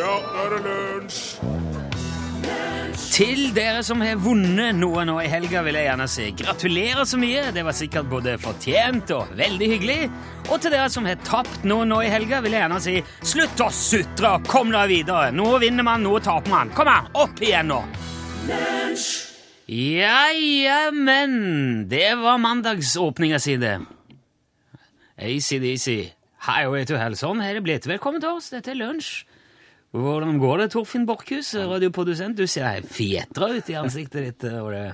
Ja, nå er det lunsj! Til dere som har vunnet noe nå i helga, vil jeg gjerne si gratulerer så mye. Det var sikkert både fortjent og veldig hyggelig. Og til dere som har tapt noe nå i helga, vil jeg gjerne si slutt å sutre og kom deg videre. Nå vinner man, nå taper man. Kom her, opp igjen nå. Ja, ja, men det var mandagsåpninga si, det. ACDC. Highway to Hell. Sånn har det blitt. Velkommen til oss. Dette er lunsj. Hvordan går det, Torfinn Borchhus, radioprodusent? Du ser fjetra ut i ansiktet ditt. Og det,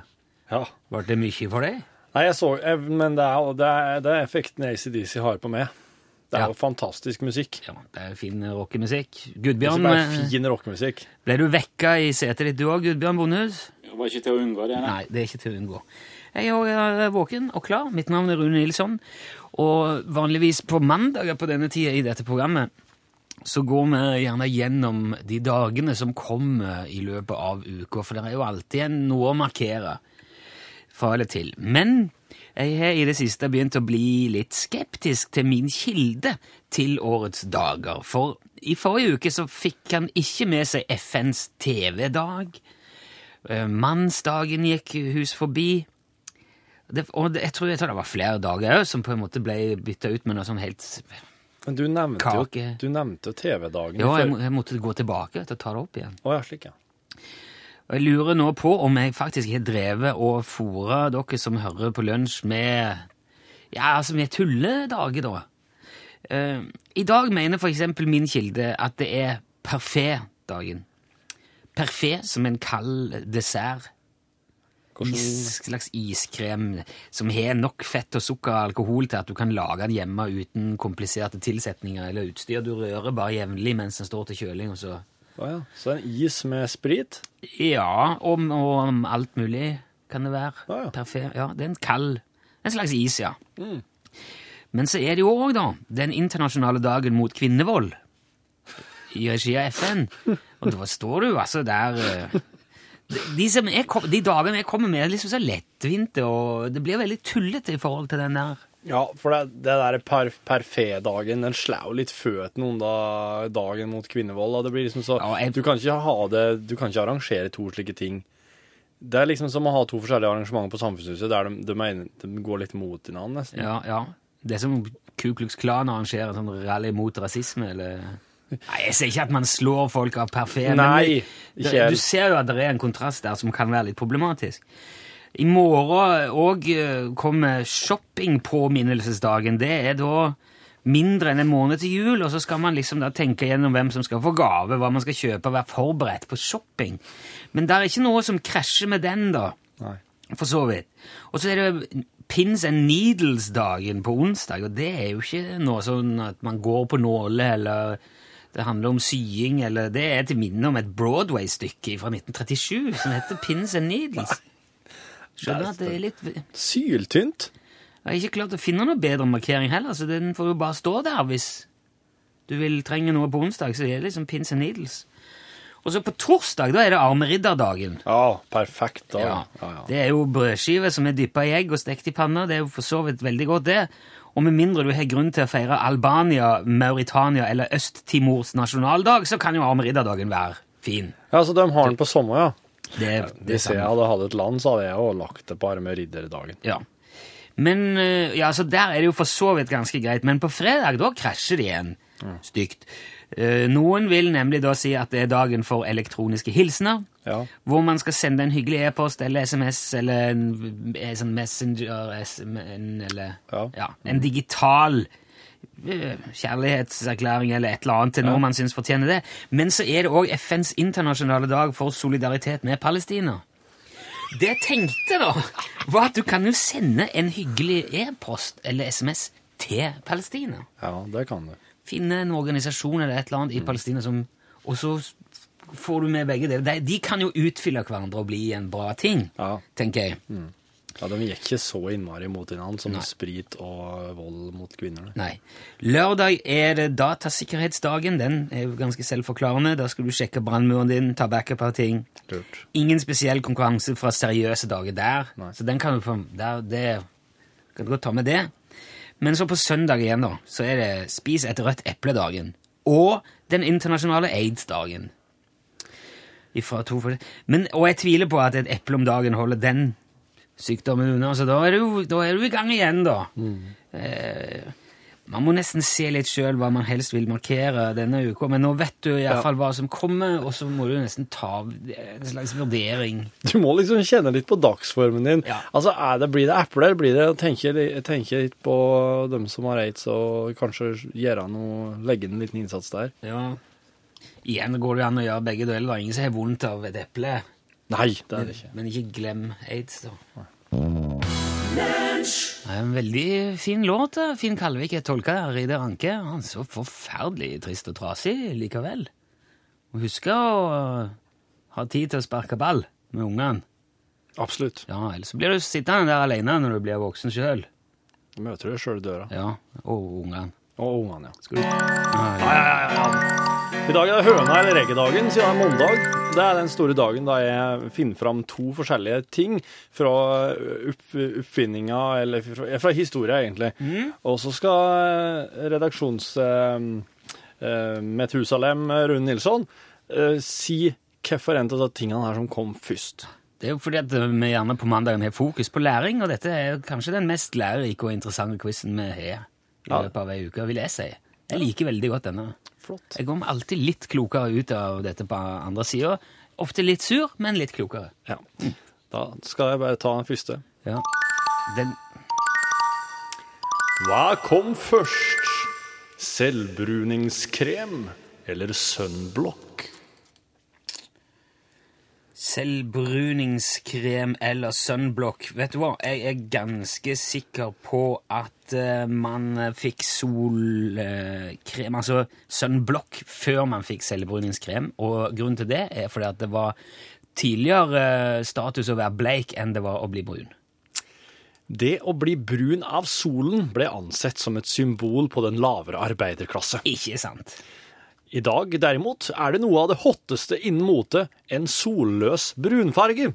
Ja. Ble det mye for deg? Nei, jeg så jeg, Men det er, det er, det er effekten ACDC har på meg. Det er Ja. jo fantastisk musikk. Ja, det er fin rockemusikk. Gudbjørn Det er eh, fin rockemusikk. ble du vekka i setet ditt du òg, Gudbjørn Bondehus? Det var ikke til å unngå det. Nei. Nei, det er ikke til å unngå. Jeg er eh, våken og klar. Mitt navn er Rune Nilsson. Og vanligvis på mandager på denne tida i dette programmet så går vi gjerne gjennom de dagene som kommer i løpet av uka, for det er jo alltid noe å markere fra eller til. Men jeg har i det siste begynt å bli litt skeptisk til min kilde til årets dager. For i forrige uke så fikk han ikke med seg FNs TV-dag. Eh, Mannsdagen gikk hus forbi. Det, og jeg, tror, jeg tror det var flere dager òg som på en måte ble bytta ut med noe sånn helt Men du nevnte jo, Kake. du nevnte jo TV-dagen Ja, jeg, må- jeg måtte gå tilbake til å ta det opp igjen. Å ja, slik, ja. Og jeg lurer nå på om jeg faktisk har drevet og fôra dere som hører på lunsj med Ja, altså med tulledager, da. Uh, I dag mener eksempel min kilde at det er parfait-dagen. Parfait som en kald dessert. Is, slags iskrem som har nok fett og sukker og alkohol til at du kan lage den hjemme uten kompliserte tilsetninger eller utstyr. Du rører bare jevnlig mens den står til kjøling, og så oh, ja. Så en is med sprit? Ja, og, og alt mulig kan det være. Oh, ja. Parfait. Ja, det er en kald En slags is, ja. Men så er det jo òg, da, den internasjonale dagen mot kvinnevold i regi av FN. Og da står du altså der eh, de, som jeg kom, de dagene jeg kommer med, er liksom så lettvinte, og det blir veldig tullete i forhold til den der Ja, for det, det der per, perfé-dagen, den slår jo litt føttene under dagen mot kvinnevold. Og det blir liksom så Ja, jeg- Du kan ikke ha det Du kan ikke arrangere to slike ting. Det er liksom som å ha to forskjellige arrangementer på Samfunnshuset der de, de, mener, de går litt mot hverandre, nesten. Ja, ja. Det er som Ku Klux Klan arrangerer en sånn rally mot rasisme, eller Nei, jeg sier ikke at man slår folk av parfait, Nei, men det, du ser jo at det er en kontrast der som kan være litt problematisk. I morgen òg kommer shoppingpåminnelsesdagen. Det er da mindre enn en måned til jul, og så skal man liksom da tenke gjennom hvem som skal få gave, hva man skal kjøpe, være forberedt på shopping. Men det er ikke noe som krasjer med den, da. Nei. For så vidt. Og så er det Pins and Needles-dagen på onsdag, og det er jo ikke noe sånn at man går på nåle, eller det handler om sying, eller Det er til minne om et Broadway-stykke fra 1937 som heter Pins and Needles. Skjønner at det er litt Syltynt. Jeg har ikke klart å finne noe bedre markering heller, så den får jo bare stå der hvis du vil trenge noe på onsdag, så det er liksom Pins and Needles. Og så på torsdag, da er det armeridderdagen. Ja, perfekt. Da. Ja. Ja, ja. Det er jo brødskiver som er dyppa i egg og stekt i panna. Det er jo for så vidt veldig godt, det. Og med mindre du har grunn til å feire Albania, Mauritania eller Øst-Timors nasjonaldag, så kan jo armeridderdagen være fin. ja, så de har den på sommer, ja. Det, det Hvis jeg hadde hatt et land, så hadde jeg jo lagt det på armeridderdagen. Ja. Men eh, ja, så der er det jo for så vidt ganske greit. Men på fredag, da krasjer det igjen stygt. Eh, Noen vil nemlig da si at det er dagen for elektroniske hilsener. Ja. Hvor man skal sende en hyggelig e-post eller SMS eller en, en sånn Messenger SMN, eller Ja. ja, en digital eh, kjærlighetserklæring eller et eller annet til noe man syns fortjener det. Men så er det òg FNs internasjonale dag for solidaritet med Palestina. Det jeg tenkte, da, var at du kan jo sende en hyggelig e-post eller SMS til Palestina. ja, det kan du. Finne en organisasjon eller et eller annet i Palestina som Og så får du med begge deler. De, de kan jo utfylle hverandre og bli en bra ting, Ja. tenker jeg. Ja, De gikk ikke så innmari mot hverandre som Nei. sprit og vold mot kvinner. Nei. Lørdag er det datasikkerhetsdagen. Den er jo ganske selvforklarende. Da skal du sjekke brannmuren din, ta backup av ting. Lurt. Ingen spesiell konkurranse fra seriøse dager der. Nei. Så den kan du få der, det, kan du godt ta med det. Men så på søndag igjen, da, så er det spis et rødt eple-dagen. og den internasjonale aids-dagen. Men, og jeg tviler på at et eple om dagen holder den sykdommen unna, så da er du, da er du i gang igjen, da. Eh, man må nesten se litt sjøl hva man helst vil markere denne uka, men nå vet du iallfall hva som kommer, og så må du nesten ta en slags vurdering. Du må liksom kjenne litt på dagsformen din. Ja. Altså, er det, Blir det epler, blir det å tenke, tenke litt på dem som har aids, og kanskje gjøre noe, legge en liten innsats der? Ja. Igjen går det jo an å gjøre begge deler. Er ingen som har vondt av et eple. Nei, det er det ikke. Men ikke glem aids, da. Er en veldig fin låt. da. Finn Kalvik er tolka av Reidar Anke. Han er så forferdelig trist og trasig likevel. Må huske å ha tid til å sparke ball med ungene. Absolutt. Ja, ellers blir du sittende der alene når du blir voksen sjøl. Du møter deg sjøl i døra. Ja, og ungene. Og ungene, ja. Skal du I dag er det høna eller egget-dagen, siden det er mandag. Det er den store dagen da jeg finner fram to forskjellige ting fra opp, oppfinninga, eller fra, fra historie, egentlig. Og så skal redaksjons... Uh, Eh, eh, Methusalem Rune Nilsson uh, si hvorfor en av tingene her som kom først. Det er jo fordi at vi gjerne på mandagen har fokus på læring, og dette er kanskje den mest lærerike og interessante quizen vi har i løpet av ei uke, vil jeg si. Jeg liker veldig godt denne. Flott. Jeg kommer alltid litt klokere ut av dette på andre sida. Ofte litt sur, men litt klokere. Ja. Da skal jeg bare ta den første. Ja. Den Hva kom først? Selvbruningskrem eller sunblock? Selvbruningskrem eller sunblock. Vet du hva, jeg er ganske sikker på at uh, man fikk solkrem, altså sunblock, før man fikk selvbruningskrem. Og grunnen til det er fordi at det var tidligere eh, status å være bleik enn det var å bli brun. Det å bli brun av solen ble ansett som et symbol på den lavere arbeiderklasse. Ikke sant? I dag, derimot, er det noe av det hotteste innen mote, en solløs brunfarge.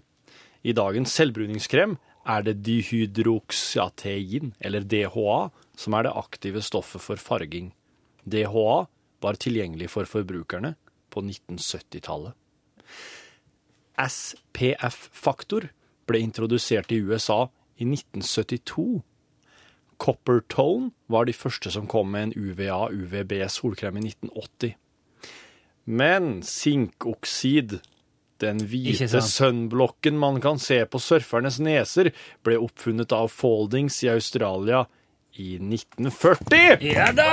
I dagens selvbruningskrem er det dihydroxatein, eller DHA, som er det aktive stoffet for farging. DHA var tilgjengelig for forbrukerne på 1970-tallet. SPF-faktor ble introdusert i USA i 1972. Coppertone var de første som kom med en UVA-UVB-solkrem i 1980. Men sinkoksid, den hvite sunblocken man kan se på surfernes neser, ble oppfunnet av Foldings i Australia i 1940! Ja da!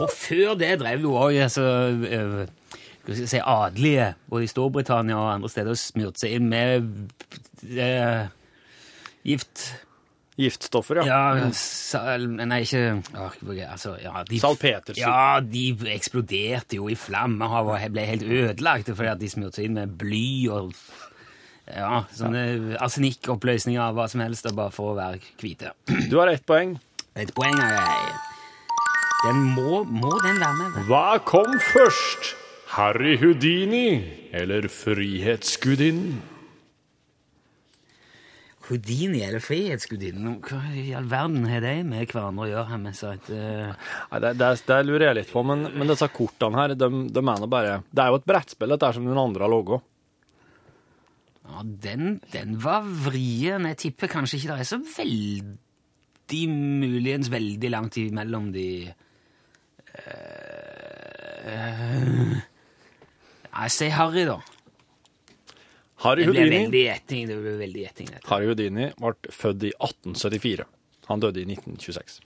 Og før det drev jo òg altså, eh, si, adelige, både i Storbritannia og andre steder, og smurte seg inn med eh, gift. Giftstoffer, ja. Ja, sal, nei, ikke altså, ja, de, Salpetersyre. Ja, de eksploderte jo i flammer og ble helt ødelagte fordi at de smurte seg inn med bly og ja, sånne arsenikkoppløsninger av hva som helst, og bare for å være hvite. Du har ett poeng. Et poeng har jeg. Den må, må den være med? Hva kom først? Harry Houdini eller Frihetsgudinnen? Houdini eller Frihetsgudinnen? Hva i all verden har de med hverandre å gjøre? her med seg et, eh, Nei, det, det, det lurer jeg litt på, men, men disse kortene her, de, de mener bare Det er jo et brettspill, dette som den andre har laga. Ja, den, den var vrien. Jeg tipper kanskje ikke det er så veldig muligens veldig langt imellom de uh, Jeg sier Harry, da. Harry Det ble veldig gjetting. Det ble veldig gjetting. Harry Houdini ble født i 1874. Han døde i 1926.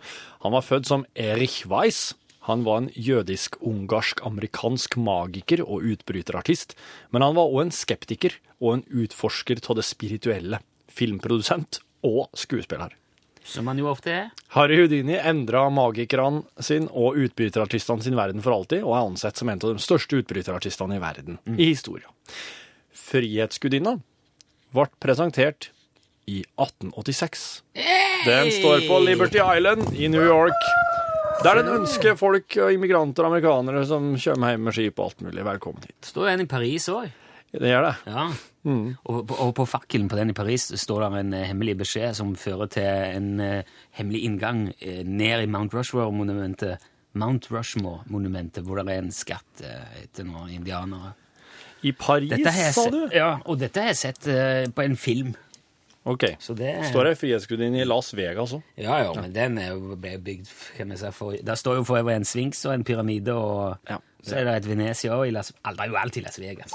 Han var født som Erich Weiss. Han var en jødisk-ungarsk-amerikansk magiker og utbryterartist, men han var òg en skeptiker og en utforsker av det spirituelle, filmprodusent og skuespiller. Som han jo ofte er. Harry Houdini endra magikerne sin og utbryterartistene sin verden for alltid, og er ansett som en av de største utbryterartistene i verden i historia. Frihetsgudinna ble presentert i 1886. Den står på Liberty Island i New York. Der den ønsker folk, immigranter og amerikanere som kommer hjem med skip og alt mulig, velkommen hit. Står en i Paris òg. Det gjør det. Ja. Og, på- og på fakkelen på den i Paris står det en eh, hemmelig beskjed som fører til en eh, hemmelig inngang eh, ned i Mount Rushmore-monumentet Mount Rushmore-monumentet, hvor det er en skatt etter noen indianere. I Paris, jeg sa du? ja, og dette har jeg sett eh, på en film. Ok. Så det Står ei frihetsgudinne i Las Vegas òg. Ja, ja, men den er jo ble bygd kan vi si, for, Der står jo for øvrig en sphinx og en pyramide, og Ja. så er det et Venezia òg. Det er jo alltid Las Vegas.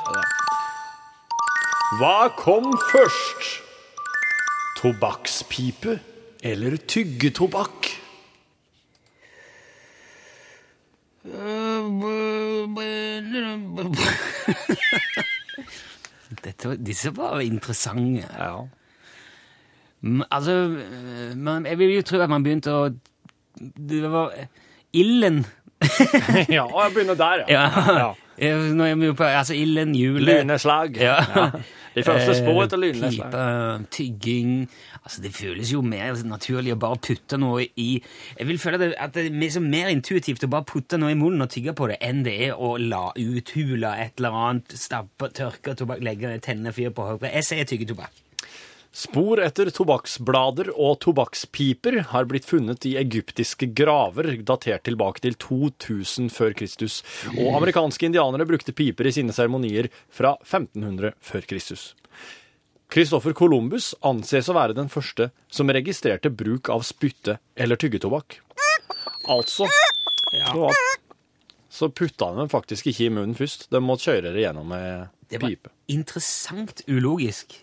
Hva kom først? Tobakkspipe eller tyggetobakk? Dette, disse var interessante. Ja. Mm, Altså, øh, man, jeg vil jo tro at man begynte å Det var ilden ja, og jeg begynner der, ja. Ja. Eh, Når jeg begynner på, altså ilden, hjulet Lyneslag. Ja. De første Eh, etter lyneslag. Pipe, tygging Altså, Det føles jo mer naturlig å bare putte noe i Jeg vil føle det, at det er mer, mer intuitivt å bare putte noe i munnen og tygge på det, enn det er å la uthule et eller annet, stappe, tørke tobakk, legge tennene fyr på hodet. Jeg sier tyggetobakk. Spor etter tobakksblader og tobakkspiper har blitt funnet i egyptiske graver datert tilbake til 2000 før Kristus, og amerikanske indianere brukte piper i sine seremonier fra 1500 før Kristus. Christopher Columbus anses å være den første som registrerte bruk av spytte eller tyggetobakk. Altså så, så putta han dem faktisk ikke i munnen først. De måtte kjøre det gjennom med pipe. Det var interessant ulogisk,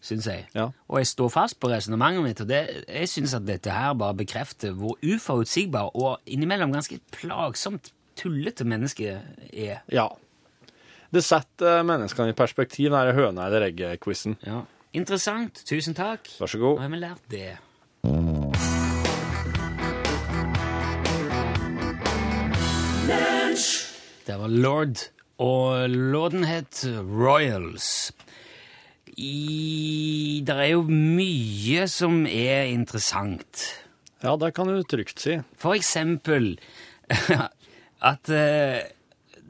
syns jeg. Ja. Og jeg står fast på resonnementet mitt, og det, jeg syns at dette her bare bekrefter hvor uforutsigbar og innimellom ganske plagsomt tullete mennesket er. Ja. Det setter menneskene i perspektiv, denne høna eller egget-quizen. Ja. Interessant. Tusen takk. Vær så god. Nå har vi lært det. Det var Lord, og låten het Royals. I, det er jo mye som er interessant. Ja, det kan du trygt si. For eksempel at uh,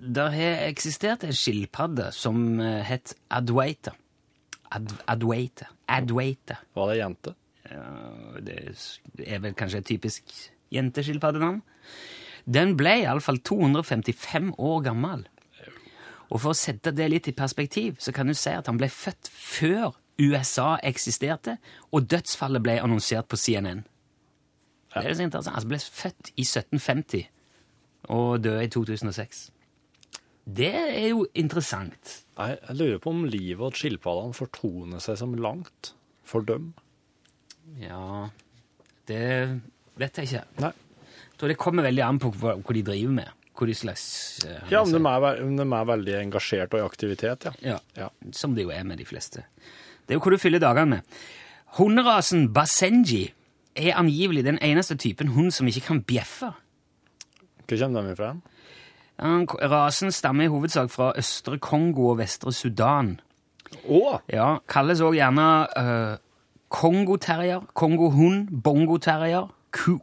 det har eksistert en skilpadde som uh, het Adwaita. Ad, Adwaita. Adwaita. Var det jente? Ja, det er vel kanskje et typisk jenteskilpaddenavn. Den ble iallfall 255 år gammel. Og for å sette det litt i perspektiv, så kan du si at han ble født før USA eksisterte, og dødsfallet ble annonsert på CNN. Det er så interessant. Han ble født i 1750 og døde i 2006. Det er jo interessant. Jeg, jeg lurer på om livet og skilpaddene fortoner seg som langt for dem. Ja Det vet jeg ikke. Nei. Jeg tror det kommer veldig an på hva, hva de driver med. Slags eh, Ja, men de er, de er veldig engasjert og i aktivitet, ja. Ja, som det jo er med de fleste. Det er jo hva du fyller dagene med. Hunderasen Basenji er angivelig den eneste typen hund som ikke kan bjeffe. Hvor kommer de ifra? Rasen stammer i hovedsak fra Østre Kongo og Vestre Sudan. Åh! Ja, Kalles òg gjerne uh, kongoterrier, kongohund, bongoterrier, ku-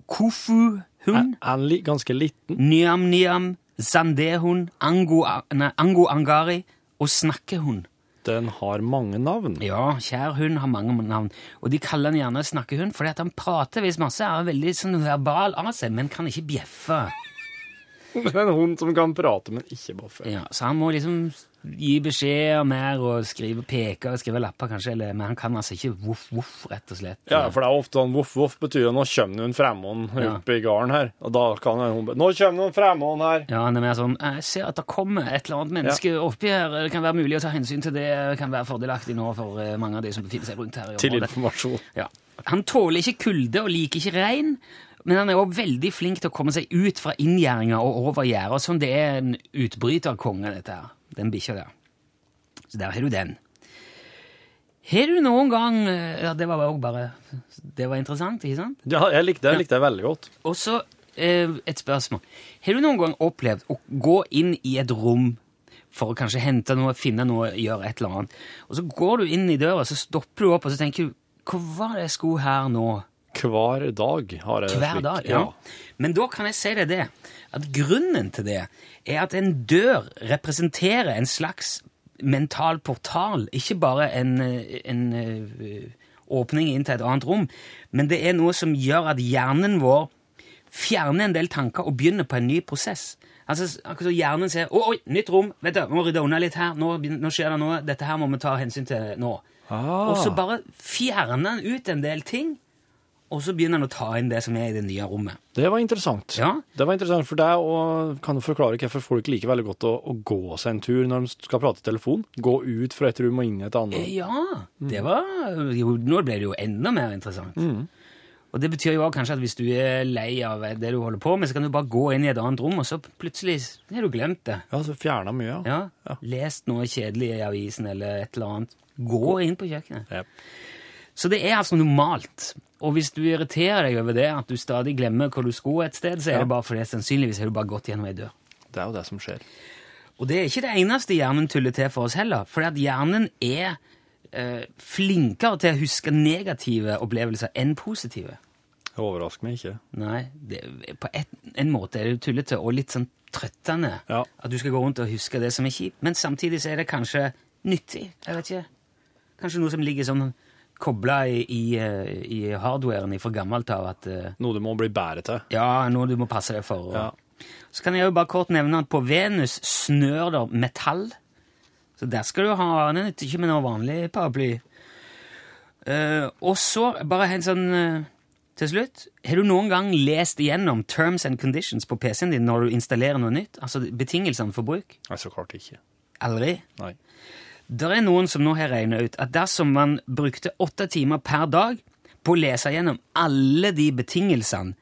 kofu-hund, Er han li, ganske liten? nyam-nyam, zandehund, ango, nei, ango-angari og snakkehund. Den har mange navn. Ja, kjær hund har mange navn, og de kaller han gjerne snakkehund fordi at han prater visst masse, er veldig sånn verbal av seg, men kan ikke bjeffe. Det er En hund som kan prate, men ikke bjeffe. Ja, så han må liksom gi beskjeder mer og skrive peker og skrive lapper kanskje, eller, men han kan altså ikke voff, voff, rett og slett. Ja, for det er ofte sånn voff-voff betyr jo nå kommer det en fremmed Ja. opp i gården her. Og da kan hun be- Nå kommer det en fremmed her! Ja, han er mer sånn Jeg ser at det kommer et eller annet menneske oppi her. Det kan være mulig å ta hensyn til det. Det kan være fordelaktig nå for eh, mange av de som befinner seg rundt her. Til informasjon. Ja. Han tåler ikke kulde og liker ikke regn, men han er også veldig flink til å komme seg ut fra inngjerdinga og over gjerdet. Sånn det er en utbryterkonge, dette her. Den bikkja der. Så der har du den. Har du noen gang eh, Ja, det var òg bare Det var interessant, ikke sant? Ja, jeg likte det det veldig godt. Og så eh, et spørsmål. Har du noen gang opplevd å gå inn i et rom for å kanskje hente noe, finne noe, gjøre et eller annet, og så går du inn i døra, så stopper du opp, og så tenker du Hva var det jeg skulle her nå? Hver dag har jeg Hver slik. dag, ja. Men da kan jeg si deg det, at grunnen til det er at en dør representerer en slags mental portal, ikke bare en, en eh, åpning inn til et annet rom, men det er noe som gjør at hjernen vår fjerner en del tanker og begynner på en ny prosess. Altså, akkurat så Hjernen ser 'Å, oi, nytt rom! vet du, må rydde unna litt her. Nå, nå skjer det noe. Dette her må vi ta hensyn til nå.' Ah. Og så bare fjerner han ut en del ting, og så begynner han å ta inn det som er i det nye rommet. Det var interessant. Ja. Det var interessant for deg, og kan du forklare hvorfor folk liker veldig godt å, å gå seg en tur når de skal prate i telefon? Gå ut fra et rom og inn i et Eh, annet? Ja, det var jo, Nå ble det jo enda mer interessant. Og det betyr jo også kanskje at hvis du er lei av det du holder på med, så kan du bare gå inn i et annet rom, og så plutselig har du glemt det. Ja, så fjerna mye, ja. Ja, Ja. Lest noe kjedelig i avisen eller et eller annet. Gå inn på kjøkkenet. Ja. Så det er altså normalt. Og hvis du irriterer deg over det, at du stadig glemmer hvor du skulle et sted, så er Ja. det bare fordi sannsynligvis har du bare gått gjennom ei dør. Det er jo det som skjer. Og det er ikke det eneste hjernen tuller til for oss heller, for at hjernen er eh, flinkere til å huske negative opplevelser enn positive. Det overrasker meg ikke. Nei, det, på et, en måte er det tullete og litt sånn trøttende Ja. at du skal gå rundt og huske det som er kjipt, men samtidig så er det kanskje nyttig. Jeg vet ikke. Kanskje noe som ligger sånn kobla i, i, eh, i hardwaren fra gammelt av at eh, Noe du må bli bedre til. ja, noe du må passe deg for. Og, Ja. Så kan jeg jo bare kort nevne at på Venus snør det metall. Så der skal du ha nytter ikke med noe vanlig paraply. Uh, og så bare en sånn uh, til slutt. Har du noen gang lest igjennom terms and conditions på PC-en din når du installerer noe nytt? Altså betingelsene for bruk? Nei, så klart ikke. Aldri? Nei. Det er noen som nå har regnet ut at dersom man brukte åtte timer per dag på å lese gjennom alle de betingelsene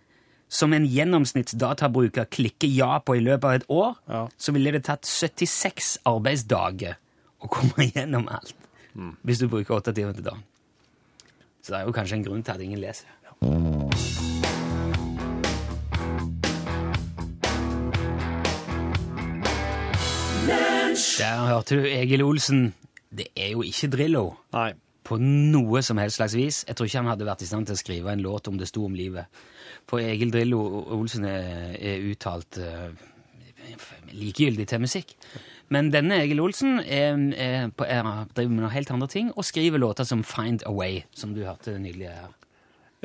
som en gjennomsnittsdatabruker klikker ja på i løpet av et år, Ja. så ville det tatt 76 arbeidsdager å komme gjennom alt. Hvis du bruker åtte timer til dagen. Så det er jo kanskje en grunn til at ingen leser. Der hørte du Egil Olsen. Det er jo ikke Drillo Nei. på noe som helst slags vis. Jeg tror ikke han hadde vært i stand til å skrive en låt om det sto om livet. For Egil Drillo Olsen er, er uttalt uh, likegyldig til musikk. Men denne Egil Olsen er, er, på, er, driver med noe helt andre ting og skriver låter som Find a Way, som du hørte nylig her.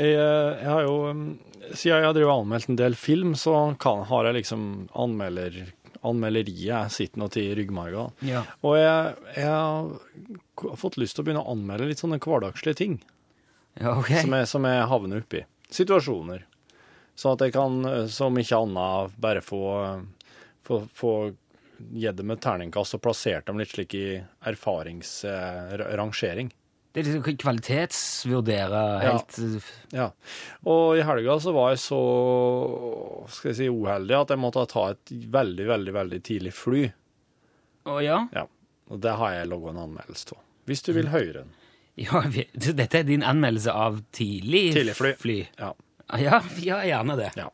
Jeg, eh, jeg har jo um, Siden jeg har anmeldt en del film, så kan, har jeg liksom anmelder, anmelderiet sittende til ryggmarga. Ja. Og jeg, jeg har fått lyst til å begynne å anmelde litt sånne hverdagslige ting Ja, okay. som, jeg, som jeg havner oppi. Situasjoner. Sånn at jeg kan, eh, som ikke annet, bare få, eh, få, få gitt dem et terningkast og plassert dem litt slik i erfaringsrangering. Det er liksom kvalitetsvurdere helt ja. Ja. Og i helga så var jeg så skal jeg si, uheldig at jeg måtte ta et veldig, veldig veldig tidlig fly. Å ja? Ja. Og det har jeg logget en anmeldelse av. Hvis du vil høre den. ja dette er din anmeldelse av tidlig, Tidlig fly. Ja. Ja, ja, gjerne det. ja.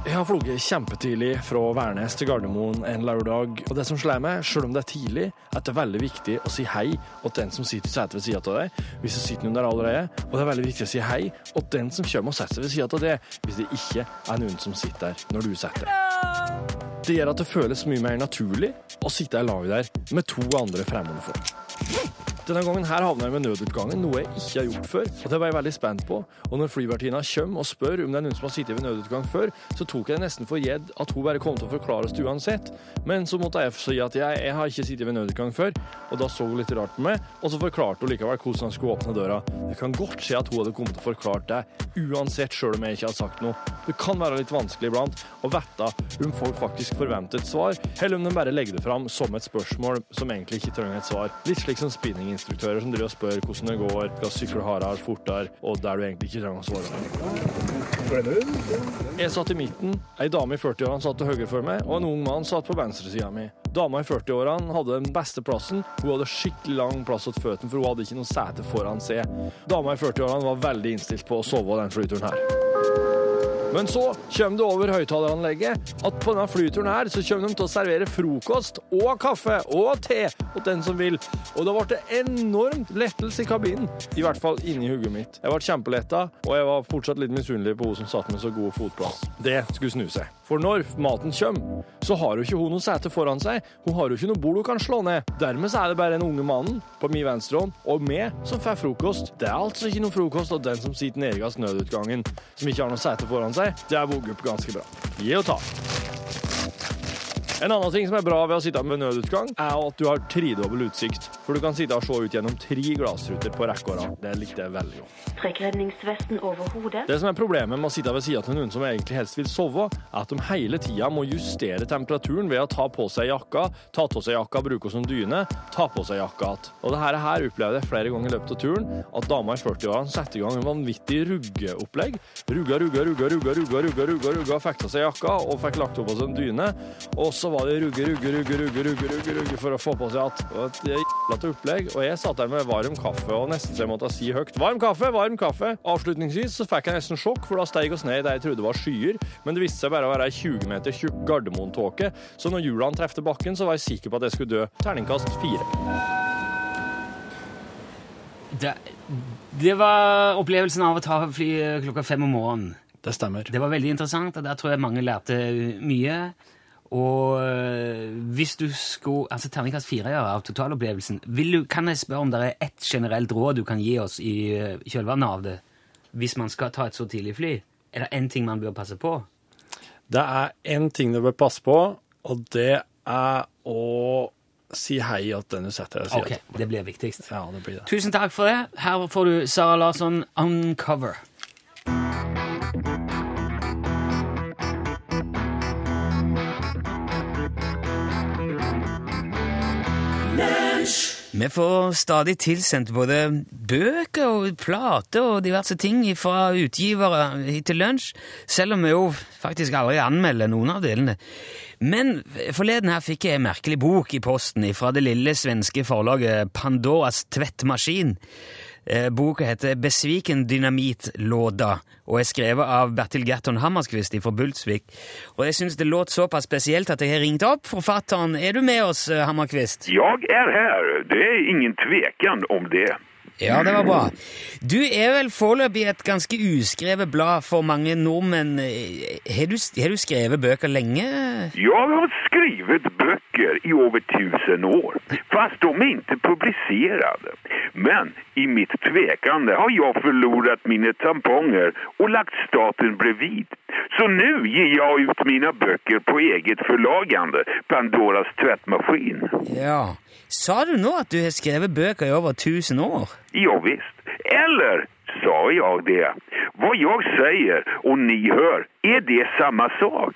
Jeg har floget kjempetidlig fra Værnes til Gardermoen en lørdag, og det som slår meg, selv om det er tidlig, er at det er veldig viktig å si hei til den som sitter i setet ved sida av deg, hvis det sitter der allerede, og det er veldig viktig å si hei til den som kommer og setter seg ved sida av deg, hvis det ikke er noen som sitter der når du setter deg. Det gjør at det føles mye mer naturlig å sitte i lag der med to andre fremmede folk. Denne gangen her havna jeg ved nødutgangen, noe jeg ikke har gjort før. Og det var jeg veldig spent på. Og når flyvertinna kommer og spør om det er noen som har sittet ved nødutgang før, så tok jeg det nesten for gjedd at hun bare kom til å forklare oss det uansett. Men så måtte jeg si at jeg, jeg har ikke sittet ved nødutgang før, og da så hun litt rart på meg. Og så forklarte hun likevel hvordan han skulle åpne døra. Det kan godt se at hun hadde kommet til å forklare det, uansett sjøl om jeg ikke hadde sagt noe. Det kan være litt vanskelig iblant å vite om folk faktisk forventer et svar, eller om de bare legger det fram som et spørsmål som egentlig ikke trenger et svar. Litt slik som spinninginstruktører som driver og spør hvordan det går, skal sykle hardere, fortere, og der du egentlig ikke trenger å svare. Jeg satt i midten, ei dame i 40-årene satt til høyre for meg, og en ung mann satt på venstresida mi. Dama i 40-årene hadde den beste plassen, hun hadde skikkelig lang plass til føttene, for hun hadde ikke noe sete foran seg. Dama i 40-årene var veldig innstilt på å sove den flyturen her. Men så kommer det over høyttaleranlegget at på denne flyturen her så kommer de til å servere frokost og kaffe og te og den som vil. Og da ble det enormt lettelse i kabinen. I hvert fall inni hodet mitt. Jeg ble kjempeletta, og jeg var fortsatt litt misunnelig på hun som satt med så god fotplass. Det skulle snu seg. For når maten kommer, så har jo ikke hun noe sete foran seg. Hun har jo ikke noe bord hun kan slå ned. Dermed er det bare den unge mannen på min venstre og meg som får frokost. Det er altså ikke noe frokost, og den som sitter nederst nødutgangen, som ikke har noe sete foran seg, det er vugget opp ganske bra. Gi og ta. En annen ting som er bra ved å sitte med nødutgang, er at du har tredobbel utsikt. For du kan sitte og se ut gjennom tre glassruter på rekke og rad. Det likte jeg veldig godt. Trekk redningsvesten over hodet. Det som er problemet med å sitte ved siden av noen som egentlig helst vil sove, er at de hele tida må justere temperaturen ved å ta på seg jakka, ta av seg jakka, bruke som dyne, ta på seg jakka igjen. Og det her, her opplevde jeg flere ganger i løpet av turen, at dama i 40-årene satte i gang en vanvittig ruggeopplegg. Rugga, rugga, rugga, rugga, rugga, rugga, rugga, rugga, fikk av seg jakka og fikk lagt opp på seg en dyne. Og så var det rugge, rugge, rugge, rugge, rugge, rugge, rugge for å få på seg at det er et jævla til opplegg. Og jeg satt der med varm kaffe og nesten så jeg måtte si høyt varm kaffe, varm kaffe. Avslutningsvis så fikk jeg nesten sjokk, for da steg oss ned i det jeg trodde var skyer, men det viste seg bare å være ei 20 meter tjukk Gardermoen-tåke, så når hjulene trefte bakken, så var jeg sikker på at jeg skulle dø. Terningkast fire. Det, det var opplevelsen av å ta fly klokka fem om morgenen. Det stemmer. Det var veldig interessant, og der tror jeg mange lærte mye. Og øh, hvis du skulle Altså terningkast fire av totalopplevelsen. Du, kan jeg spørre om det er ett generelt råd du kan gi oss i øh, kjølvannet av det, hvis man skal ta et så tidlig fly? Er det én ting man bør passe på? Det er én ting du bør passe på, og det er å si hei til den du setter deg ved Ok, siden av. det blir viktigst. Ja, det blir det. Tusen takk for det. Her får du Sara Larsson Uncover. Vi får stadig tilsendt både bøker og plater og diverse ting fra utgivere hit til lunsj, selv om vi jo faktisk aldri anmelder noen av delene. Men forleden her fikk jeg en merkelig bok i posten fra det lille svenske forlaget Pandoras tvettmaskin. Eh, Boka heter Besviken dynamitlåda og er skrevet av Bertil Gerton Hammerskvist fra Bultsvik. Og jeg syns det låt såpass spesielt at jeg har ringt opp forfatteren. Er du med oss, eh, Hammerkvist? er her, här, det er ingen tvekan om det. Ja, det var bra. Du er vel foreløpig et ganske uskrevet blad for mange nordmenn. Eh, Har du, har du skrevet bøker lenge? Jeg har skrivit böcker i över tusen år, fast de är inte publicerade. Men i mitt tvekande har jag förlorat mina tamponger och lagt staten bredvid. Så nu ger jag ut mina böcker på eget förlagande, Pandoras tvättmaskin. Ja. Sa du nå at du har skrevet bøker i over 1000 år? Ja, visst. Eller sa jag det? Vad jag säger och ni hör, är det samma sak?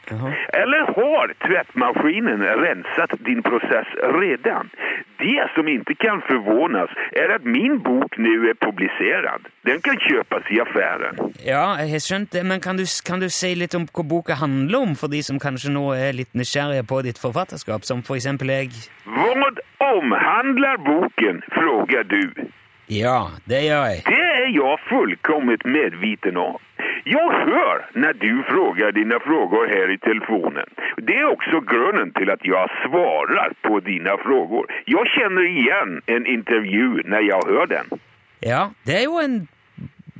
Eller har tvättmaskinen rensat din process redan? Det som inte kan förvånas är att min bok nu är publicerad. Den kan köpas i affären. Ja, har skjønt det, men kan du, kan du si litt om hva boka handler om, for de som kanskje nå er litt nysgjerrige på ditt forfatterskap, som for eksempel jeg? Vad omhandlar boken, frågar du? Ja, det gjør jeg. Det er jeg fullkomment medviten om. Jeg hører når du spør dine frågor her i telefonen. Det er også grunnen til at jeg svarer på dine frågor. Jeg kjenner igjen en intervju når jeg hører den. Ja, det er jo en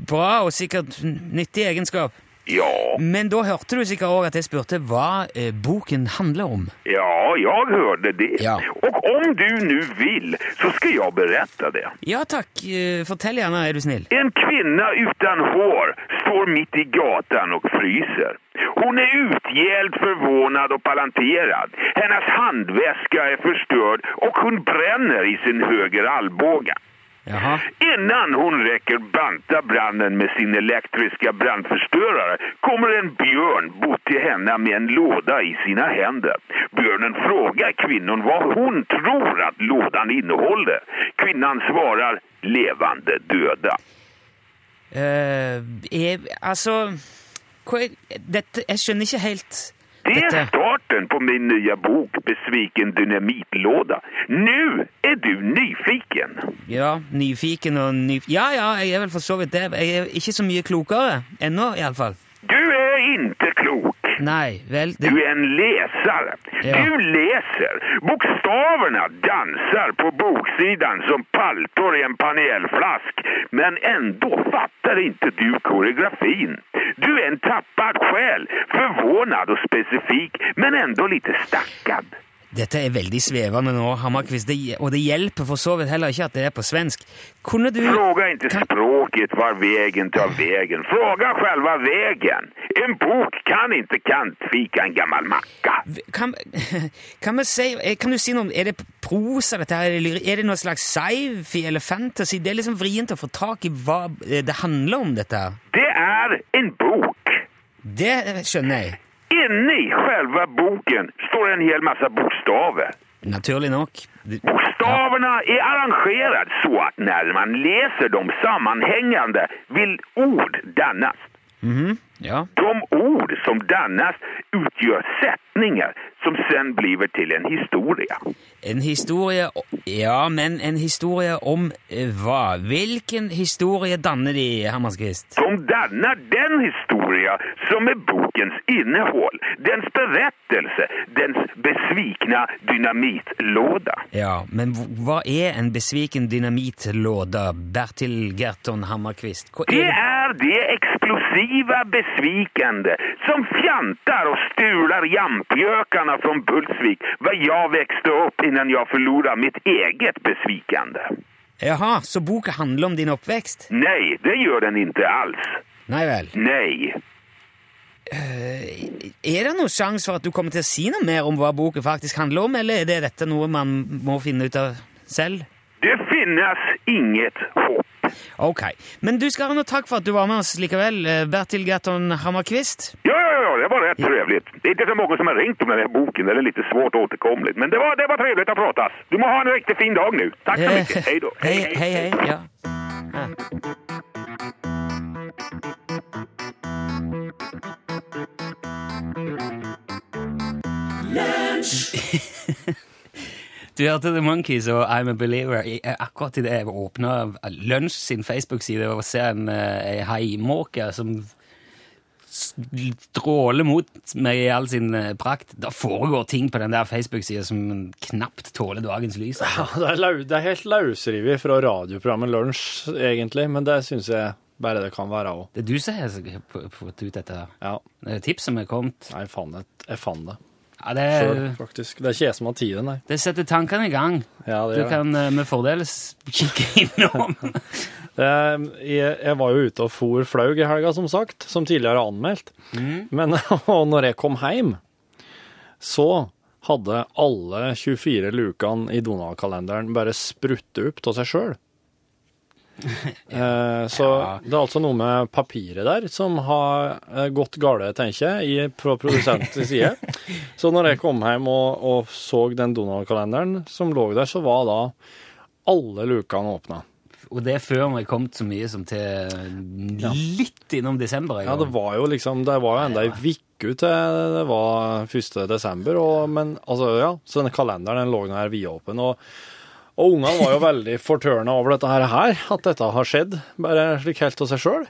bra og sikkert nyttig egenskap. Ja, Men da hørte du sikkert òg at jeg spurte hva eh, boken handler om. ja, jeg hørte det. Ja. Og om du nå vil, så skal jeg berette det. Ja takk, eh, fortell gjerne, er du snill. En kvinne uten hår står midt i gatan og fryser. Hun er utgjeldt, forvånet og palanterad. Hennes håndveske er förstörd og hun brenner i sin høyre allbåge. Jaha. Innan hon räcker banta branden med sin elektriska brandförstörare kommer en björn bort till henne med en låda i sina händer. Björnen frågar kvinnan vad hon tror att lådan innehåller. Kvinnan svarar levande döda. Eh, er, altså hva dette, Jeg skjønner ikke helt Det er starten på min nye bok Besviken dynamitlåda. Nå er du nyfiken. Ja, nyfiken og nyf... Ja, ja, jeg er vel for så vidt det. Jeg er ikke så mye klokere ennå, iallfall. Du är inte klok. Nej, väl... det, Du är en läsare. Ja. Du läser. Bokstäverna dansar på boksidan som paltor i en panelflask. Men ändå fattar inte du koreografin. Du är en tappad själ, förvånad och specifik, men ändå lite stackad. Dette er veldig svevende nå, Hammerkvist, det, og det hjelper for så vidt heller ikke at det er på svensk. Kunne du Fråga ikke Kan- språket var vägen tar vägen. Fråga själva vägen. En bok kan ikke kantvike en gammel macka. kan, kan, si, eh, kan du si noe om Er det prosa, dette her? Er det noe slags sci-fi eller fantasy? Det er liksom vrient å få tak i hva eh, det handler om, dette her. Det er en bok. Det skjønner jeg. Inne i själva boken står en hel massa bokstäver. Naturlig nok. Det- er är arrangerade så at når man leser dem sammenhengende, vil ord dannas. -hmm. ja. De ord som dannas utgjør setninger som sen blir til en historia. En historie Ja, men en historie om eh, hva? Hvilken historie danner de, Hammerskvist? De danner den historia som er bokens innhold, dens berettelse, dens besvikne dynamitlåda. Ja, men hva er en besviken dynamittlåda, Bertil Gerton Hammerkvist? Hva Det er är det explosiva besvikende som fjantar og stular jampjøkene fra Bultsvik hvor jeg växte opp innan jeg förlorade mitt eget besvikende. Jaha, så boka handler om din oppvekst? Nei, det gjør den ikke alls. Nei vel. Nej. Er det noen sjanse for at du kommer til å si noe mer om hva boka faktisk handler om, eller er det dette noe man må finne ut av selv? Det finnes inget hopp. Ok, men du skal ha noe takk for at du var med oss likevel, eh, Bertil Gerton Hammerkvist. Ja, ja, ja, det var rätt trevligt. Det er ikke så mange som har ringt om denne boken, det er litt svårt återkomligt. Men det var, det var trevligt att prate Du må ha en riktig fin dag nu. Takk så mye, hei Hej då. Hei, hei, hei. Ja. Du hørte The Monkeys og I'm a Believer. Eh, Akkurat idet jeg åpna Lunsj sin Facebook-side og ser en, eh, ei haimåke som stråler mot meg i all sin eh, prakt. Da foregår ting på den der Facebook-sida som knapt tåler dagens lys. altså. Ja, det, er det er helt løsrevet fra radioprogrammet Lunsj, egentlig, men det syns jeg bare det kan være òg. Det er du som har fått ut dette. Ja. Det er tips som er kommet. Nei, jeg fant det. Jeg fant det Ja, det, sjøl, faktisk. Det er ikke jeg som har tid, nei. det setter tankene i gang. Ja, det Du kan eh, med fordel kikke innom. Det- Jeg, jeg var jo ute og for flaug i helga, som sagt, som tidligere anmeldt. Men og når jeg kom hjem, så hadde alle 24 lukene i Donald-kalenderen bare spruttet opp av seg sjøl. Eh, så Ja. det er altså noe med papiret der som har eh, gått gale, tenker jeg, fra produsentens side. Så når jeg kom hjem og, og så den Donald-kalenderen som lå der, så var da alle lukene åpna. Og det er før vi er kommet så mye som til litt innom desember. Ja, det var jo liksom Det var jo enda ei uke til det var 1. desember, og, men altså, ja, så denne kalenderen den lå her vidåpen. Og, og ungene var jo veldig fortørna over dette her, her, at dette har skjedd, bare slik helt av seg sjøl.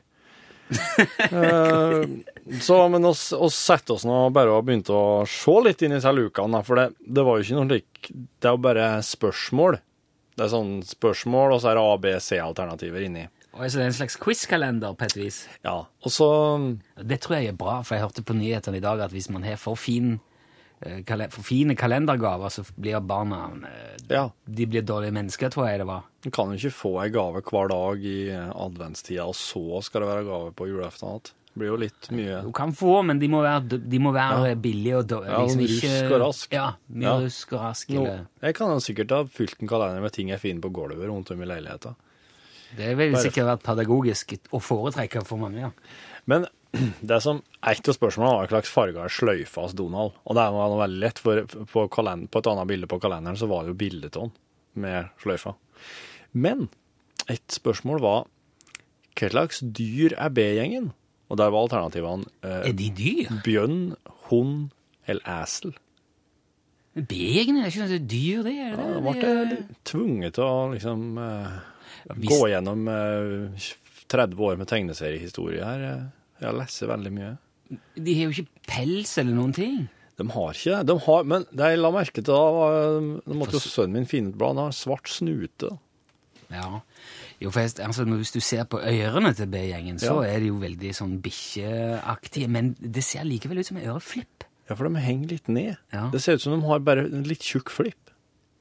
så, men oss, oss satte oss nå bare og begynte å se litt inn i disse lukene, for det, det var jo ikke noe slik Det er jo bare spørsmål. Det er sånn spørsmål, og så er det A, B, C-alternativer inni. Og så det er en slags quiz-kalender på et vis. Ja, og så Det tror jeg er bra, for jeg hørte på nyhetene i dag at hvis man har for, fin, eh, for fine kalendergaver, så blir barna eh, Ja. De blir dårlige mennesker, tror jeg det var. Du kan jo ikke få ei gave hver dag i adventstida, og så skal det være gave på julaften igjen. Det blir jo litt mye Du kan få, men de må være, de må være billige og dårlige. Ja, rusk og rask. Ja, mye Ja. rusk og rask. no, Jeg kan sikkert ha fylt en kalender med ting jeg finner på gulvet rundt om i leiligheta. Det vil Bare- sikkert vært pedagogisk å foretrekke for mange. ja. Men det som et av spørsmålene var hva slags farge sløyfa hos Donald. Og det var veldig lett, for på, kalender, på et annet bilde på kalenderen så var det jo bilde av han med sløyfa. Men et spørsmål var hva slags dyr er B-gjengen? Og der var alternativene eh, Er de dyr? bjørn, hund eller esel. Begene er ikke noe dyr, det er det. Da ble Det er- tvunget til å liksom eh, Hvis- gå gjennom eh, 30 år med tegneseriehistorie her. Jeg lest veldig mye. De har jo ikke pels eller noen ting. De har ikke. De har, men jeg la merke til da, var, da måtte jo sønnen min finne et blad. Han har svart snute. Ja. Jo, for jeg, altså, Hvis du ser på ørene til B-gjengen, så Ja. er de jo veldig sånn bikkjeaktige. Men det ser likevel ut som en øreflipp. Ja, for de henger litt ned. Ja. Det ser ut som de har bare en litt tjukk flipp.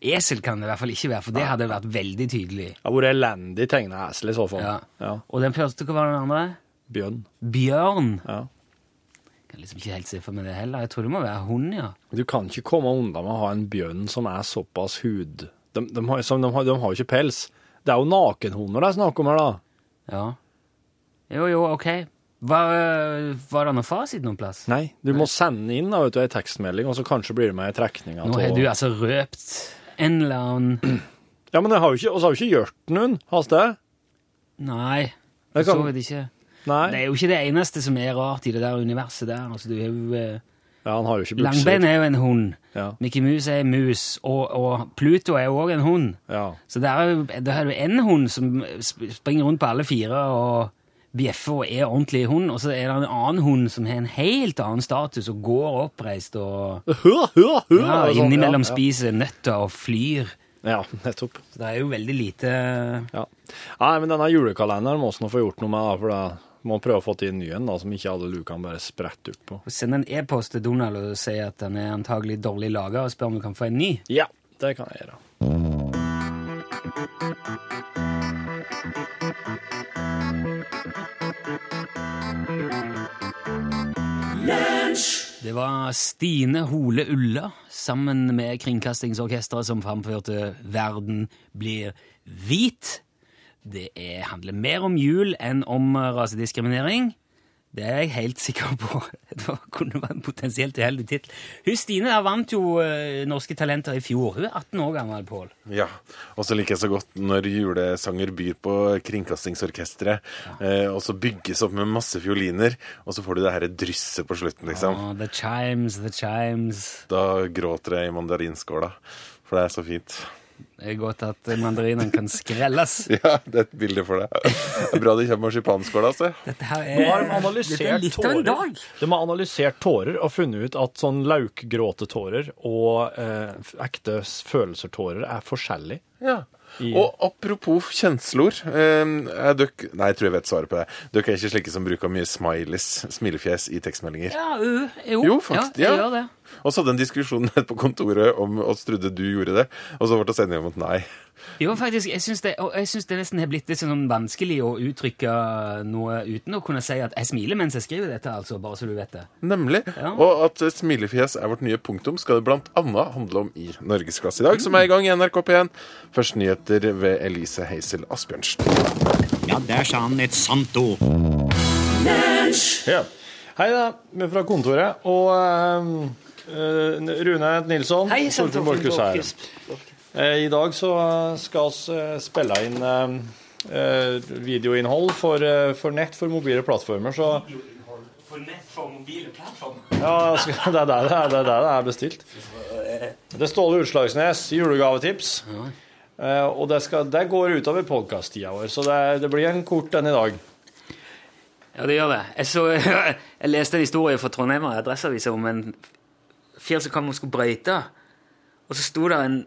Esel kan det i hvert fall ikke være, for det hadde vært veldig tydelig. Det har vært elendig tegna esel i så fall. Ja. Ja. Og den første, hva var den andre? Bjørn. Bjørn. Ja. Jeg Kan liksom ikke helt se for meg det heller. Jeg tror det må være hund, ja. Du kan ikke komme unna med å ha en bjørn som er såpass hud... De, de, har, som de, har, de har jo ikke pels. Det er jo nakenhunder det er snakk om her, da. Ja. Jo, jo, ok. Var, var det noe fasit noen plass? Nei, du må sende inn da, vet du, en tekstmelding, og så kanskje blir det med i trekninga. Nå har du altså røpt en eller annen Ja, men vi har jo ikke, har jo ikke gjort noen, has det? Nei, for så vidt ikke. Nei. Det er jo ikke det eneste som er rart i det der universet der. Altså, du er jo, eh, Ja, han har jo ikke bukser. Langbein er jo en hund. Ja. Mickey Mouse er en mus. Og, og Pluto er jo òg en hund. Ja. Så der er jo der er jo en hund som springer rundt på alle fire og bjeffer og er ordentlig hund, og så er det en annen hund som har en helt annen status og går oppreist og Hør, hør, hør! ja, sånn, innimellom spiser nøtter og flyr. Ja, nettopp. Så det er jo veldig lite Ja. Nei, men denne julekalenderen må vi nå få gjort noe med, for da må prøve å få til en ny en, da, som ikke alle lukene bare spretter opp på. Send en e-post til Donald og si at den er antagelig dårlig laga, og spør om du kan få en ny. Ja, det kan jeg gjøre. Det var Stine Hole Ulla sammen med Kringkastingsorkesteret som framførte 'Verden blir hvit'. Det er, handler mer om jul enn om rasediskriminering. Det er jeg helt sikker på. Det kunne være en potensielt uheldig tittel. Hun Stine der vant jo eh, Norske Talenter i fjor. Hun er 18 år gammel, Pål. Ja, og så liker jeg så godt når julesanger byr på Kringkastingsorkestret, eh, og så bygges opp med masse fioliner, og så får du det her drysset på slutten, liksom. Oh, the chimes, the chimes. Da gråter jeg i mandarinskåla, for det er så fint. Det er godt at mandarinen kan skrelles. Ja, det er et bilde for deg. Det er bra det kommer marsipanskål, altså. Dette her Nå har de er, dette er litt av en tårer. dag. De har analysert tårer og funnet ut at sånn laukgråtetårer og eh, ekte følelser-tårer er forskjellig. Ja. I- Og apropos kjensler eh, er døk, Nei, jeg tror jeg vet svaret på det. Dere er ikke slike som bruker mye smileys, smilefjes, i tekstmeldinger. Ja, ø, jo. Jo, faktisk, Ja, jeg ja. gjør det. Og så hadde en diskusjon nede på kontoret om oss trodde du gjorde det, og så ble det sendt om at nei. Jo, faktisk, jeg syns det, det nesten har blitt litt sånn vanskelig å uttrykke noe uten å kunne si at jeg smiler mens jeg skriver dette, altså, bare så du vet det. Nemlig. Ja. Og at smilefjes er vårt nye punktum, skal det blant annet handle om i Norgesklasse i dag, som er i gang i NRK P1. Først nyheter ved Elise Heisel Asbjørnsen. Ja, der sa han et sant ord. Ja. Hei da, vi er fra kontoret, og eh, Rune Nilsson, Hei, Torfinn Borchhus her. Eh, I dag så skal vi eh, spille inn eh, eh, videoinnhold for, eh, for nett for mobile plattformer, så For nett for mobile plattformer. ja, det er der det er, det er, der det er bestilt. Det er Ståle Utslagsnes, julegavetips. Eh, og det, skal, det går utover podkast-tida vår, så det, det blir en kort en i dag. Ja, det gjør det. Jeg, så, jeg leste en historie fra Trondheim og Adresseavisa om en fyr som kom og skulle brøyte. Og så sto det en,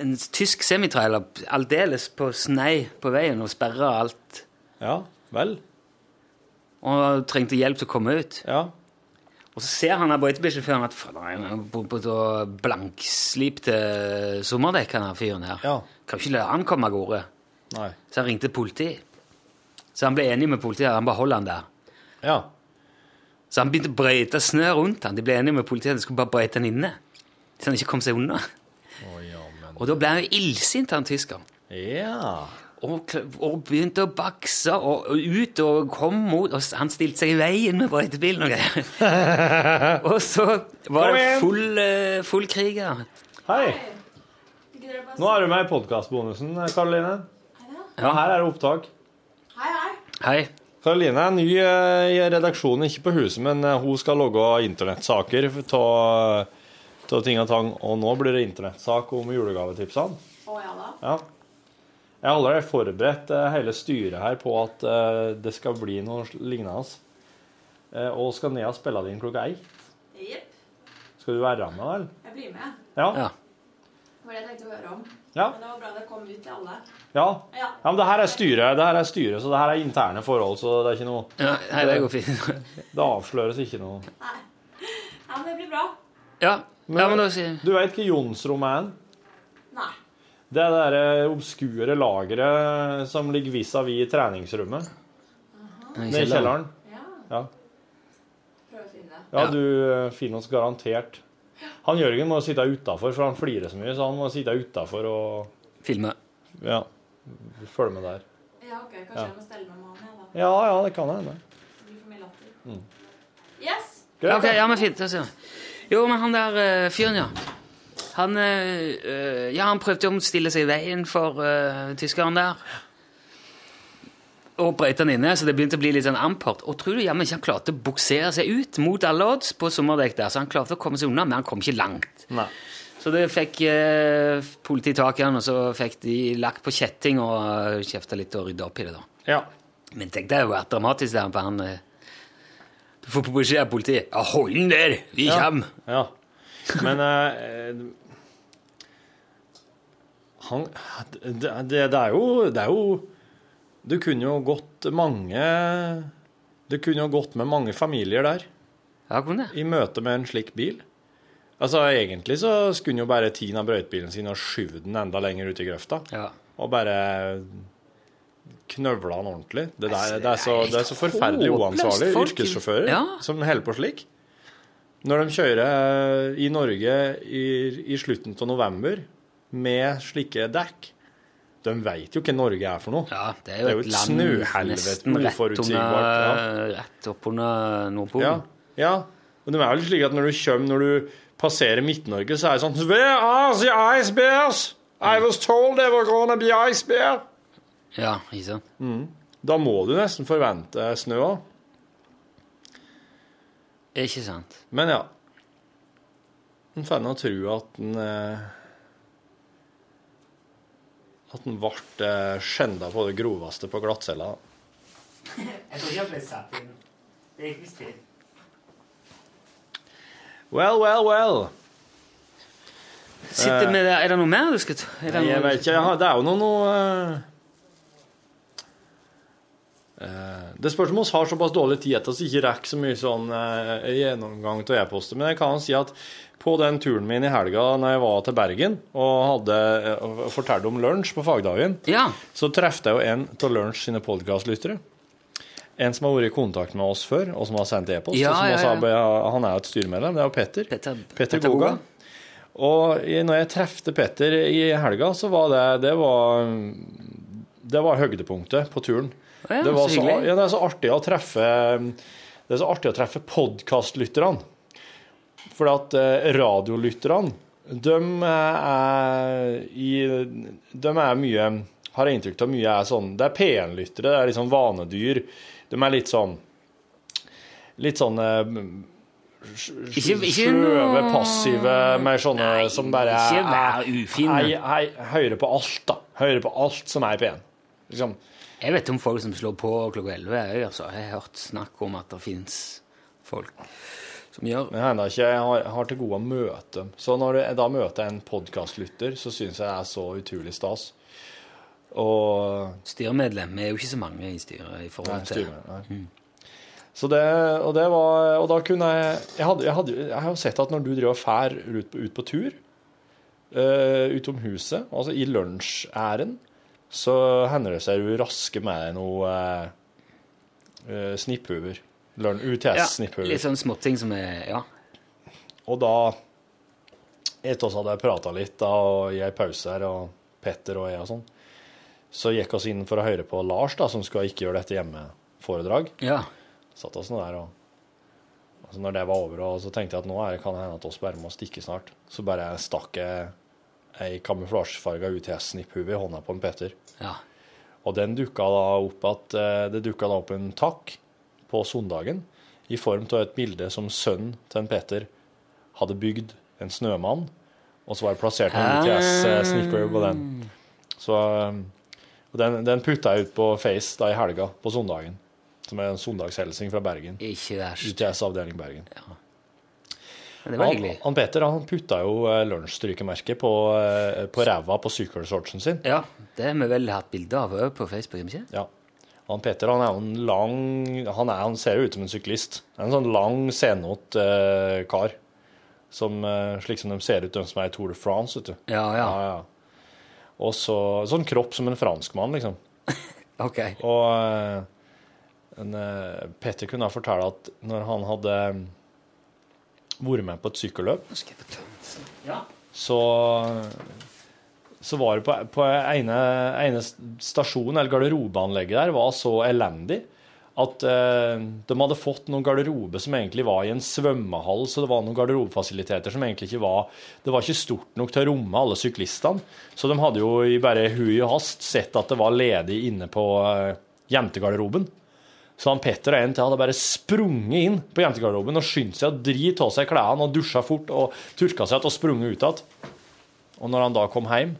en tysk semitrailer aldeles på snei på veien og sperra alt. Ja, vel. Og trengte hjelp til å komme ut. Ja. Og så ser han brøytebilsjåføren at han er på, på, på blankslipte sommerdekk, han fyren her. Ja. Kan ikke la han komme av gårde. Nei. Så han ringte politiet. Så han ble enig med politiet. Han bare holdt han der. Ja. Så han begynte å brøyte snø rundt han. De ble enige med politiet at de skulle bare brøyte han inne. Så han ikke kom seg unna. Og da ble han jo illsint, han tyskeren. Ja. Og, og begynte å bakse og, og ut og kom mot Og han stilte seg i veien med brøytebilen og greier. og så var det full, eh, full krig her. Hei. Nå er du med i podkastbonusen, Karoline. Ja, her er det opptak. Hei, hei. Hei. Karoline er ny eh, i redaksjonen, ikke på huset, men eh, hun skal logge internettsaker av ting og tang. Og nå blir det internettsak om julegavetipsene. Å ja da. Ja. Jeg har allerede forberedt eh, hele styret her på at det skal bli noe lignende. eh, og skal ned og spille din klokka ett. Jepp. Skal du være med, vel? Jeg blir med. Ja. Ja. Det var det jeg tenkte å høre om. Ja. Men det var bra det kom ut til alle. Ja. Ja. men det her er styret, det her er styret, så det her er interne forhold, så det er ikke noe Ja, nei, det går fint. Det avsløres ikke noe. Nei. Ja, men det blir bra. Ja, ja men da sier Du vet hva Jonsrommet er? Nei. Det er det der obskure lageret som ligger vis-à-vis treningsrommet. Nede i kjelleren. Ja. Ja. Prøv å finne det. Ja, Ja. du eh, finner oss garantert. Han Jørgen må sitte utafor, for han flirer så mye, så han må sitte utafor og Filme. ja, følge med der. Ja, ok. Kanskje Ja. jeg må stelle meg med han, jeg, da. Ja, ja, det kan hende. Så blir det for mye latter. Mm. Yes! Ja, ok, ja, men fint. Da ser vi. Jo, men han der uh, fyren, ja. Han, eh, eh, ja, han prøvde å stille seg i veien for uh, tyskeren der. Og brøyte han inne, så det begynte å bli litt sånn ampert. Og tror du jammen ikke han klarte å buksere seg ut mot alle odds på sommerdekk der, så han klarte å komme seg unna, men han kom ikke langt. Nei. Så det fikk eh, politiet tak i han, og så fikk de lagt på kjetting og uh, kjefta litt og rydda opp i det, da. Ja. Men tenk deg å være dramatisk der, for han eh, Du får beskjed av politiet ja, 'Hold den der! Vi Ja. kommer!' Ja. Men eh, han det, det, det er jo Det er jo Det kunne jo gått mange Du kunne jo gått med mange familier der Ja, kunne jeg. i møte med en slik bil. Altså, Egentlig så skulle jo bare Tina brøytbilen brøytebilen sin og skyve den enda lenger ut i grøfta. Ja. Og bare knøvla den ordentlig. Det, der, det, er, så, det er så forferdelig uansvarlig. Yrkessjåfører Ja. som holder på slik. Når de kjører i Norge i, i slutten av november med slike dekk De vet jo hva Norge er for noe. ja, det er Det er jo jo et et land snøhelvete rett uforutsigbart, under, rett opp under Nordpolen. Ja, ja. Og det er vel slik at når du kommer, når du passerer Midt-Norge, så er det sånn Where are the ice bears? I was told they were gonna be ice bear. Ja, ikke sant? Da må du nesten forvente snø òg. Ikke sant? Men ja. En får nå tro at en eh, At han ble eh, skjenda på det groveste på glattcella. Jeg tror ikke ble satt inn. Det gikk visst til. Well, well, well. Sitter med det. Er det noe mer du skal ta? Jeg vet ikke. Det er jo noe, noe eh, eh, Det spørs om vi har såpass dårlig tid at vi ikke rekker så mye sånn eh, gjennomgang av e-poster. Men jeg kan si at på den turen min i helga når jeg var til Bergen og hadde eh, og fortalte om lunsj på fagdagen, Ja. så traff jeg jo en av Lunsj sine podkastlyttere. En som har vært i kontakt med oss før, og som har sendt e-post. Ja, ja. Han er jo et styremedlem. Det er jo Petter. Petter, Petter Goga. Og når jeg trefte Petter i helga, så var det Det var, det var høydepunktet på turen. Ja, det, var så så, ja, det er så artig å treffe Det er så artig å treffe podkastlytterne. For at eh, radiolytterne, de er i De er mye Har jeg inntrykk av mye er sånn Det er P1-lyttere, det er litt sånn vanedyr. De er litt sånn Litt sånn eh, sløve, passive, mer sånne Nei, som bare ikke vær er- ufin. Hei, hei, hører på alt, da. Hører på alt som er i P1. Liksom. Jeg vet om folk som slår på klokka 11. Jeg, altså. jeg har hørt snakk om at det fins folk som gjør Men enda ikke, jeg har, har til gode å møte dem. Så når jeg da møter en podkastlytter, så syns jeg det er så utrolig stas. Og styremedlem. Er jo ikke så mange i styret i Nei, forhold til styrer, nei. Så det, og det var Og da kunne jeg Jeg, hadde, jeg, hadde, jeg har jo sett at når du driver og fær ut, på- ut på tur uh, utom huset, altså i lunsjæren, så hender det seg du rasker med deg noe eh, uh, snipphuver. Ja, UTS-snipphuver. Litt sånn småting som er Ja. Og da Etter oss hadde jeg prata litt da, og i ei pause her, og Petter og jeg og sånn, så gikk oss inn for å høre på Lars, da, som skal ikke gjøre dette hjemme-foredrag. ja. Satt oss nå der og altså Når det var over, og så tenkte jeg at nå er, kan det hende at oss bare må stikke snart. Så bare stakk jeg ei kamuflasjefarga UTS-snipphue i hånda på en Petter. ja. Og den dukka da opp at eh, det dukka da opp en takk på søndagen i form av et bilde som sønnen til en Petter hadde bygd en snømann, og så var det plassert en UTS-snipper på den. Så eh, den, den putta jeg ut på Face da i helga, på søndagen. som er en søndagshelsing fra Bergen. Ikke verst. UTS avdeling Bergen. Men det var Han, hyggelig. han Peter han putta jo eh, lunsjstrykemerket på, eh, på ræva på sykkelshortsen sin. Ja, det har vi vel hatt bilde av òg på Facebook, ikke? Ja. Han Peter han er jo en lang Han, er, han ser jo ut som en syklist. En sånn lang, senot eh, kar. Som, eh, slik som de ser ut, de som er i Tour de France. vet du. Ja, ja. ja. Og så sånn kropp som en franskmann, liksom. Ok. Og en, Peter kunne fortelle at når han hadde vært med på et sykkelløp, Ja. så, så var det på, på ene, ene stasjon, eller garderobeanlegget der, var så elendig at eh, de hadde fått noen garderobe som egentlig var i en svømmehall, så det var noen garderobefasiliteter som egentlig ikke var Det var ikke stort nok til å romme alle syklistene. Så de hadde jo i bare hui og hast sett at det var ledig inne på eh, jentegarderoben. Så han Petter og en til hadde bare sprunget inn på jentegarderoben og skyndt seg å drite av seg klærne og dusja fort og tørka seg igjen og sprunget ut igjen. Og når han da kom hjem,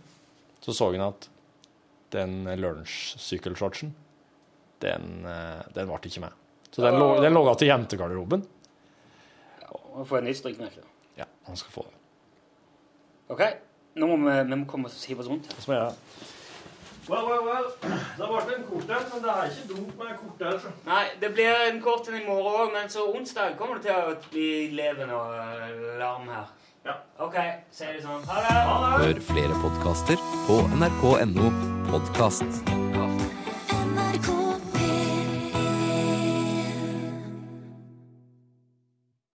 så så han at den lunsjsykkelshortsen, den, eh, den ble ikke med. Så den lå, den lå igjen til jentegarderoben. Må få et nytt strykmerke. Ja, han skal få det. OK, nå må vi, vi må komme oss hive oss rundt. her. Well, well, well. Det ble en kort en, men det er ikke dumt med en kortdel. så. Nei, det blir en kort en i morgen òg, men så onsdag kommer det til å bli levende og eh, larm her. Ja. OK, sier det sånn. Ha det! Hør flere podkaster på nrk.no podkast. Ja.